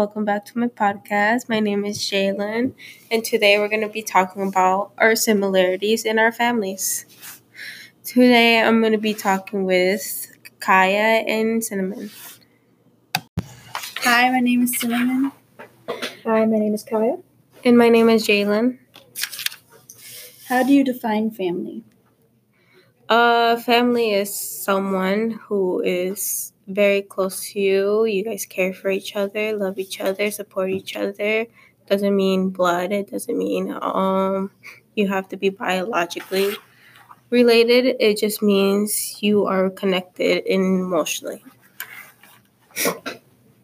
welcome back to my podcast. My name is Jalen, and today we're going to be talking about our similarities in our families. Today I'm going to be talking with Kaya and Cinnamon. Hi, my name is Cinnamon. Hi, my name is Kaya. And my name is Jalen. How do you define family? Uh, family is someone who is very close to you. You guys care for each other, love each other, support each other. Doesn't mean blood. It doesn't mean um you have to be biologically related. It just means you are connected emotionally.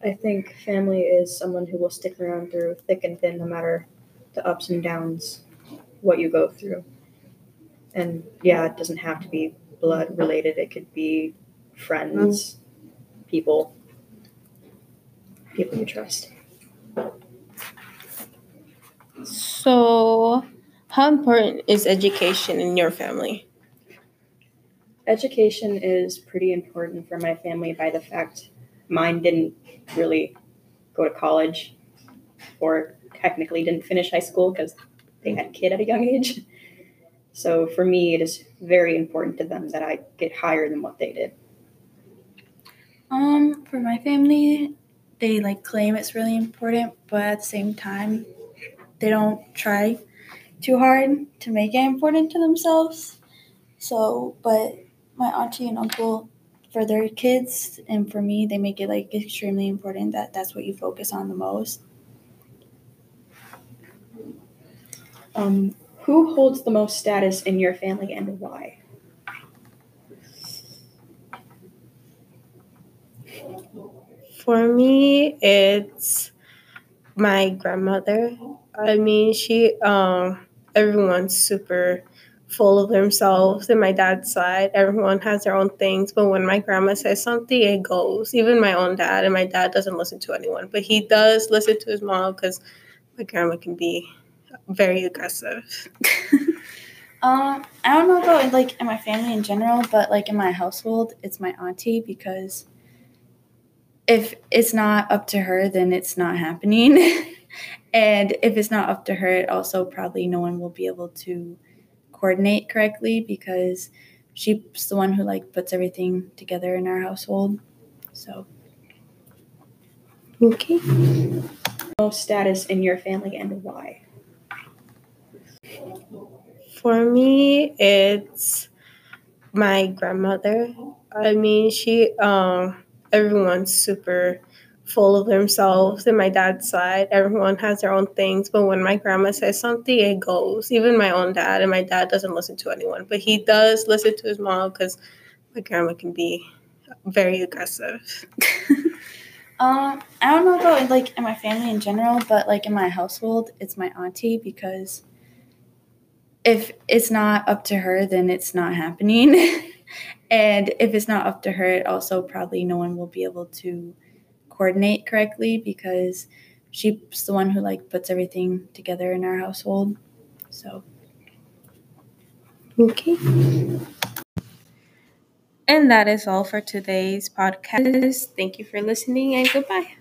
I think family is someone who will stick around through thick and thin, no matter the ups and downs, what you go through. And yeah, it doesn't have to be blood related. It could be friends, people, people you trust. So, how important is education in your family? Education is pretty important for my family by the fact mine didn't really go to college or technically didn't finish high school because they had a kid at a young age. So for me, it is very important to them that I get higher than what they did. For my family, they like claim it's really important, but at the same time, they don't try too hard to make it important to themselves. So, but my auntie and uncle, for their kids and for me, they make it like extremely important that that's what you focus on the most. Um, who holds the most status in your family and why? For me, it's my grandmother. I mean, she um everyone's super full of themselves and my dad's side. Everyone has their own things but when my grandma says something it goes. Even my own dad and my dad doesn't listen to anyone but he does listen to his mom because my grandma can be very aggressive. Um, I don't know about like in my family in general, but like in my household, it's my auntie because if it's not up to her, then it's not happening. and if it's not up to her, it also probably no one will be able to coordinate correctly because she's the one who like puts everything together in our household. So okay status in your family and why? For me, it's my grandmother. I mean, she um everyone's super full of themselves and my dad's side. Everyone has their own things but when my grandma says something it goes. Even my own dad and my dad doesn't listen to anyone but he does listen to his mom because my grandma can be very aggressive. Um, I don't know about like in my family in general, but like in my household, it's my auntie because if it's not up to her, then it's not happening. and if it's not up to her, it also probably no one will be able to coordinate correctly because she's the one who like puts everything together in our household. So Okay. And that is all for today's podcast. Thank you for listening and goodbye.